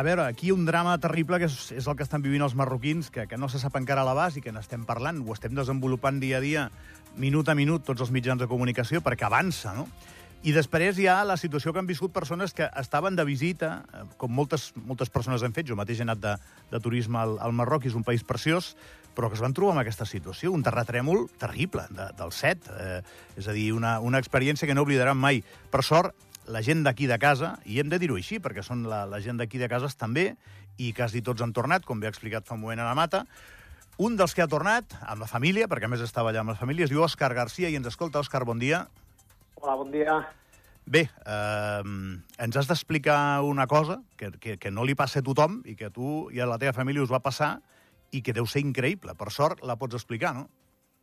a veure, aquí un drama terrible que és, és el que estan vivint els marroquins, que, que no se sap encara l'abast i que n'estem parlant, ho estem desenvolupant dia a dia, minut a minut, tots els mitjans de comunicació, perquè avança, no? I després hi ha la situació que han viscut persones que estaven de visita, eh, com moltes, moltes persones han fet, jo mateix he anat de, de turisme al, al Marroc, és un país preciós, però que es van trobar amb aquesta situació, un terratrèmol terrible de, del set, eh, és a dir, una, una experiència que no oblidaran mai. Per sort, la gent d'aquí de casa, i hem de dir-ho així, perquè són la, la gent d'aquí de cases també, i quasi tots han tornat, com bé ha explicat fa un moment a la Mata, un dels que ha tornat, amb la família, perquè a més estava allà amb la família, es diu Òscar Garcia i ens escolta. Òscar, bon dia. Hola, bon dia. Bé, eh, ens has d'explicar una cosa que, que, que no li passa a tothom i que a tu i a la teva família us va passar i que deu ser increïble. Per sort la pots explicar, no?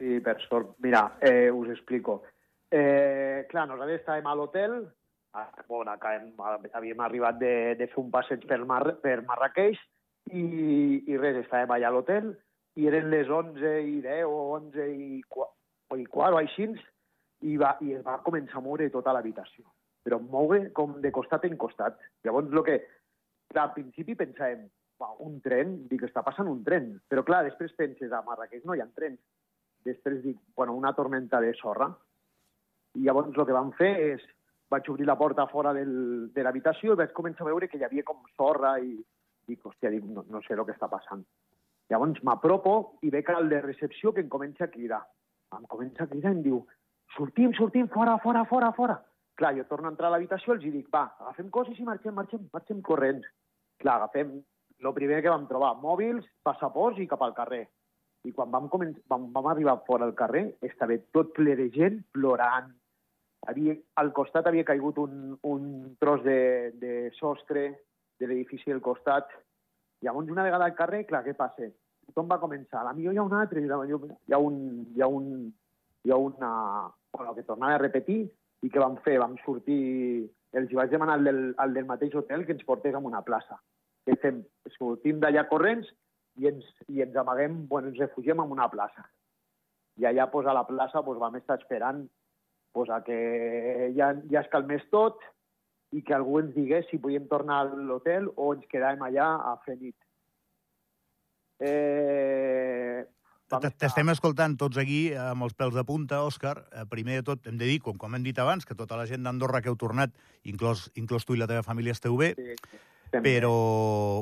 Sí, per sort. Mira, eh, us explico. Eh, clar, nosaltres estàvem a l'hotel, bueno, acabem, havíem arribat de, de fer un passeig per, Mar, per Marrakeix i, i res, estàvem allà a l'hotel i eren les 11 i 10 o 11 i 4 o, i 4, o així, i, va, i es va començar a moure tota l'habitació. Però moure com de costat en costat. Llavors, el que... Al principi pensàvem, un tren, dic, està passant un tren. Però clar, després penses, a Marrakeix no hi ha trens. Després dic, bueno, una tormenta de sorra. I llavors el que vam fer és, vaig obrir la porta fora del, de l'habitació i vaig començar a veure que hi havia com sorra i dic, hòstia, dic, no, no sé el que està passant. Llavors m'apropo i veig el de recepció que em comença a cridar. Em comença a cridar i em diu, sortim, sortim, fora, fora, fora, fora. Clar, jo torno a entrar a l'habitació els dic, va, agafem coses i marxem, marxem, marxem corrents. Clar, agafem el primer que vam trobar, mòbils, passaports i cap al carrer. I quan vam, vam, vam arribar fora al carrer, estava tot ple de gent plorant. Havia, al costat havia caigut un, un tros de, de sostre de l'edifici al costat Llavors, una vegada al carrer, clar, què passa? Tothom va començar, la millor hi ha un altre, hi ha un, hi ha un, hi ha, una... Bueno, que tornava a repetir, i què vam fer? Vam sortir... Els vaig demanar al del, al del mateix hotel que ens portés a una plaça. Què fem? Sortim d'allà corrents i ens, i ens amaguem, bueno, ens refugiem en una plaça. I allà, pues, a la plaça, pues, vam estar esperant pues, a que ja, ja es calmés tot, i que algú ens digués si podíem tornar a l'hotel o ens quedàvem allà a fer nit. Eh, T'estem escoltant tots aquí amb els pèls de punta, Òscar. Eh, primer de tot, hem de dir, com, com hem dit abans, que tota la gent d'Andorra que heu tornat, inclòs, inclòs tu i la teva família, esteu bé, sí, sí. Però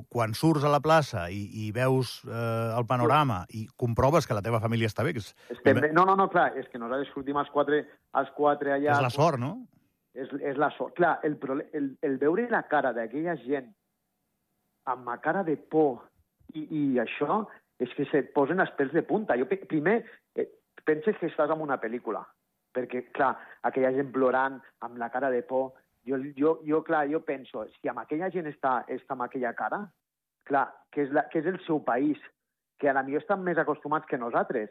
quan surts a la plaça i, i veus eh, el panorama sí. i comproves que la teva família està bé... Que és... Estem bé. No, no, no, clar, és que nosaltres sortim els quatre, els quatre allà... És la sort, no? és, és la sort. Clar, el, el, el veure la cara d'aquella gent amb la cara de por i, i això és que se't posen els pèls de punta. Jo primer eh, penses que estàs en una pel·lícula, perquè, clar, aquella gent plorant amb la cara de por, jo, jo, jo clar, jo penso, si amb aquella gent està, està amb aquella cara, clar, que és, la, que és el seu país, que a la millor estan més acostumats que nosaltres,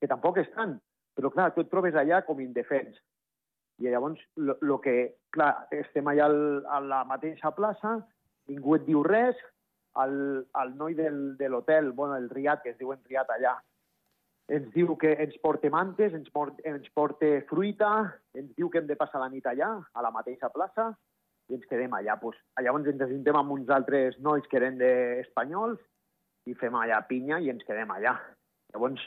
que tampoc estan, però clar, tu et trobes allà com indefens. I llavors, el que, clar, estem allà al, a la mateixa plaça, ningú et diu res, el, el noi del, de l'hotel, bueno, el Riat, que es diu en Riat allà, ens diu que ens porta mantes, ens, port, ens porta fruita, ens diu que hem de passar la nit allà, a la mateixa plaça, i ens quedem allà. Pues, llavors ens ajuntem amb uns altres nois que eren d'espanyols i fem allà pinya i ens quedem allà. Llavors,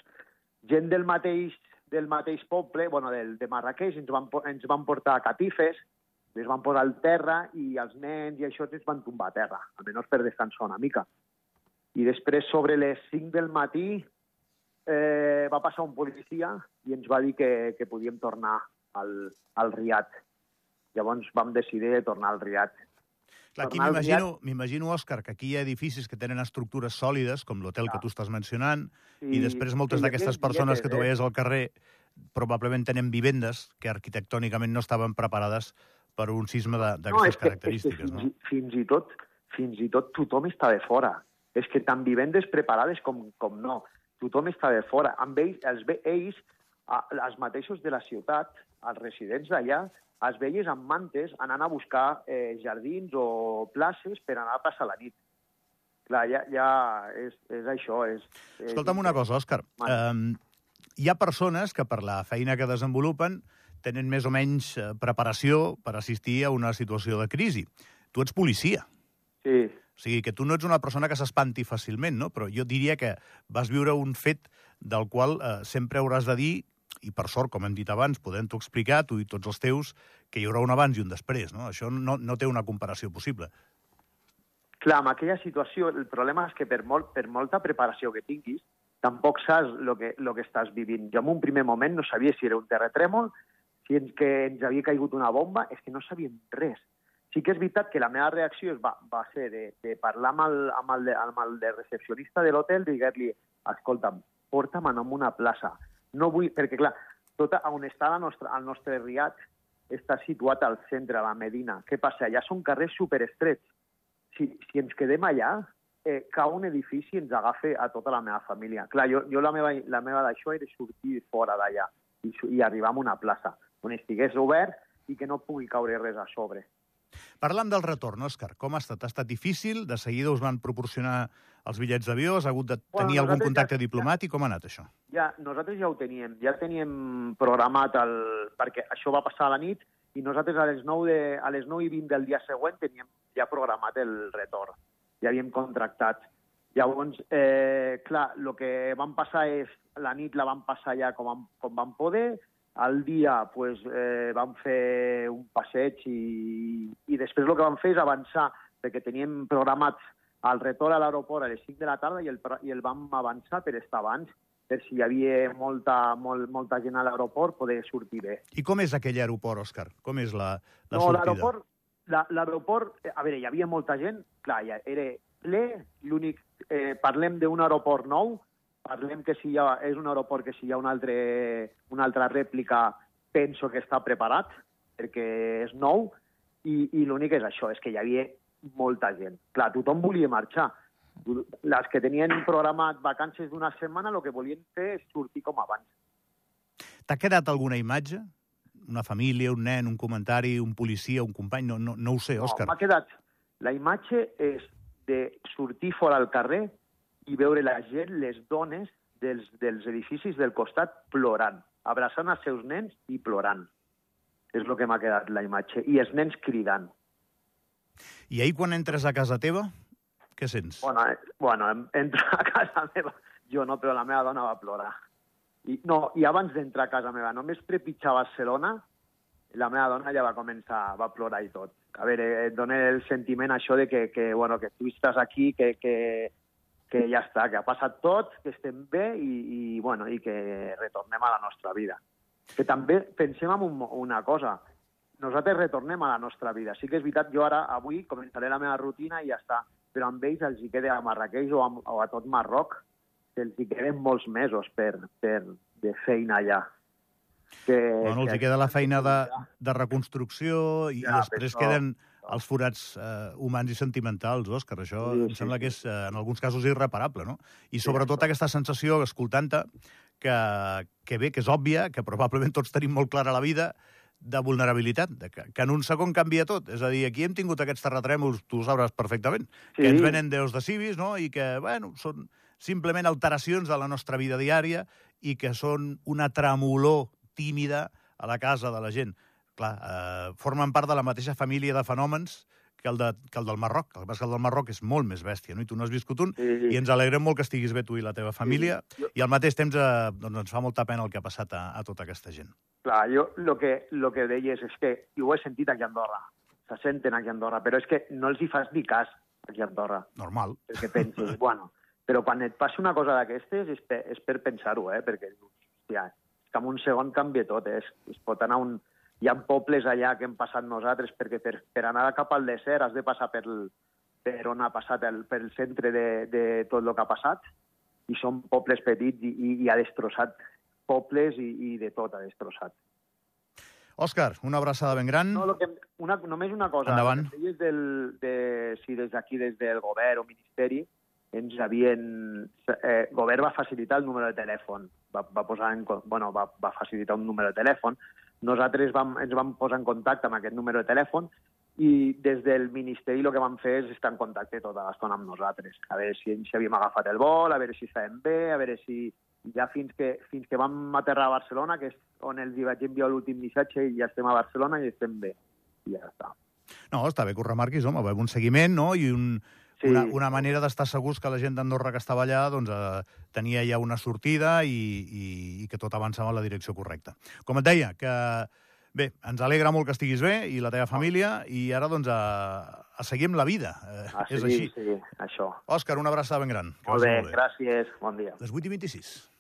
gent del mateix del mateix poble, bueno, del, de Marrakeix, ens van, ens van portar catifes, les van posar al terra i els nens i això ens van tombar a terra, almenys per descansar una mica. I després, sobre les 5 del matí, eh, va passar un policia i ens va dir que, que podíem tornar al, al Riat. Llavors vam decidir tornar al Riat. Clar, aquí m'imagino, m'imagino, Òscar, que aquí hi ha edificis que tenen estructures sòlides, com l'hotel que tu estàs mencionant, sí, i després moltes sí, d'aquestes persones que tu veies al carrer probablement tenen vivendes que arquitectònicament no estaven preparades per un sisme d'aquestes no, característiques, és que fins, no? Fins i tot, fins i tot tothom està de fora. És que tant vivendes preparades com, com no. Tothom està de fora. Amb ells, els, ells, els mateixos de la ciutat, els residents d'allà, es veies amb mantes anant a buscar eh, jardins o places per anar a passar la nit. Clar, ja, ja és, és això. És, és... Escolta'm una cosa, Òscar. Um, hi ha persones que per la feina que desenvolupen tenen més o menys eh, preparació per assistir a una situació de crisi. Tu ets policia. Sí. O sigui, que tu no ets una persona que s'espanti fàcilment, no? Però jo diria que vas viure un fet del qual eh, sempre hauràs de dir, i per sort, com hem dit abans, podem-t'ho explicar, tu i tots els teus, que hi haurà un abans i un després, no? Això no, no té una comparació possible. Clar, en aquella situació, el problema és que per, molt, per molta preparació que tinguis, tampoc saps el que, lo que estàs vivint. Jo en un primer moment no sabia si era un terratrèmol, si ens, que ens havia caigut una bomba, és que no sabíem res. Sí que és veritat que la meva reacció va, va ser de, de parlar amb el, amb el, de, amb el de recepcionista de l'hotel, dir-li, escolta'm, porta'm a una plaça. No vull... Perquè, clar, tot on està la nostra, el nostre riat està situat al centre, a la Medina. Què passa? Allà són carrers superestrets. Si, si ens quedem allà, eh, cau un edifici i ens agafa a tota la meva família. Clar, jo, jo la meva, la meva d'això era sortir fora d'allà i, i arribar a una plaça on estigués obert i que no pugui caure res a sobre. Parlam del retorn, Òscar. Com ha estat? Ha estat difícil? De seguida us van proporcionar els bitllets d'avió? Has hagut de tenir bueno, algun contacte ja, diplomàtic? Com ha anat això? Ja, nosaltres ja ho teníem. Ja teníem programat el... perquè això va passar a la nit i nosaltres a les 9, de, a les 9 i 20 del dia següent teníem ja programat el retorn. Ja havíem contractat. Llavors, eh, clar, el que vam passar és... La nit la vam passar ja com, com vam poder, al dia pues, eh, vam fer un passeig i, i després el que vam fer és avançar, perquè teníem programats el retorn a l'aeroport a les 5 de la tarda i el, i el vam avançar per estar abans, per si hi havia molta, molt, molta gent a l'aeroport, poder sortir bé. I com és aquell aeroport, Òscar? Com és la, la no, sortida? L'aeroport, l'aeroport, a veure, hi havia molta gent, clar, ja era ple, l'únic... Eh, parlem d'un aeroport nou, Parlem que si hi ha, és un aeroport que si hi ha una, altre, una altra rèplica penso que està preparat, perquè és nou, i, i l'únic és això, és que hi havia molta gent. Clar, tothom volia marxar. Les que tenien programat vacances d'una setmana, el que volien fer és sortir com abans. T'ha quedat alguna imatge? Una família, un nen, un comentari, un policia, un company? No, no, no ho sé, Òscar. No, m'ha quedat... La imatge és de sortir fora al carrer i veure la gent, les dones dels, dels edificis del costat plorant, abraçant els seus nens i plorant. És el que m'ha quedat la imatge. I els nens cridant. I ahir quan entres a casa teva, què sents? Bueno, eh, bueno entro a casa meva, jo no, però la meva dona va plorar. I, no, i abans d'entrar a casa meva, només trepitjar Barcelona, la meva dona ja va començar, va plorar i tot. A veure, et dona el sentiment això de que, que, bueno, que tu estàs aquí, que, que, que ja està, que ha passat tot, que estem bé i, i, bueno, i que retornem a la nostra vida. Que també pensem en un, una cosa, nosaltres retornem a la nostra vida. Sí que és veritat, jo ara, avui, començaré la meva rutina i ja està, però amb ells els hi queda a Marrakeix o a, o a tot Marroc, que els hi queden molts mesos per, per de feina allà. Que, bueno, els hi queda la feina de, de reconstrucció i ja, després això... queden els forats eh, humans i sentimentals, Òscar. Això sí, em sembla sí. que és, eh, en alguns casos, irreparable, no? I sobretot sí, aquesta sensació, escoltant-te, que, que bé, que és òbvia, que probablement tots tenim molt clara la vida, de vulnerabilitat, de que, que en un segon canvia tot. És a dir, aquí hem tingut aquests terratrèmols, tu ho sabràs perfectament, sí. que ens venen deus de civis, no?, i que, bueno, són simplement alteracions de la nostra vida diària i que són una tremolor tímida a la casa de la gent clar, eh, formen part de la mateixa família de fenòmens que el, de, que el del Marroc. El que passa que el del Marroc és molt més bèstia, no? I tu no has viscut un, sí, sí. i ens alegrem molt que estiguis bé tu i la teva família, sí, i al mateix temps eh, doncs ens fa molta pena el que ha passat a, a tota aquesta gent. Clar, jo el que, lo que deies és que, i ho he sentit aquí a Andorra, se senten aquí a Andorra, però és que no els hi fas ni cas aquí a Andorra. Normal. Perquè penses, bueno, però quan et passa una cosa d'aquestes és, per, és per pensar-ho, eh? perquè hòstia, és que en un segon canvia tot, eh? es, es pot anar un, hi ha pobles allà que hem passat nosaltres, perquè per, per anar cap al desert has de passar per, per on ha passat, el, per el centre de, de tot el que ha passat, i són pobles petits i, i, i ha destrossat pobles i, i de tot ha destrossat. Òscar, una abraçada ben gran. No, que, una, només una cosa. Endavant. Del, de, si des d'aquí, des del govern o ministeri, ens havien... Eh, govern va facilitar el número de telèfon, va, va, posar en, bueno, va, va facilitar un número de telèfon, nosaltres vam, ens vam posar en contacte amb aquest número de telèfon i des del Ministeri el que vam fer és estar en contacte tota l'estona amb nosaltres. A veure si, si havíem agafat el vol, a veure si estàvem bé, a veure si ja fins que, fins que vam aterrar a Barcelona, que és on els hi vaig enviar l'últim missatge, i ja estem a Barcelona i estem bé. I ja està. No, està bé que ho remarquis, home, un seguiment, no?, i un, Sí. una, una manera d'estar segurs que la gent d'Andorra que estava allà doncs, eh, tenia ja una sortida i, i, i que tot avançava en la direcció correcta. Com et deia, que bé, ens alegra molt que estiguis bé i la teva família i ara doncs a, a seguir amb la vida. Eh, Ah, és sí, així. sí, això. Òscar, una abraçada ben gran. Que Molt vagi bé, gràcies, bon dia. Les 8 i 26.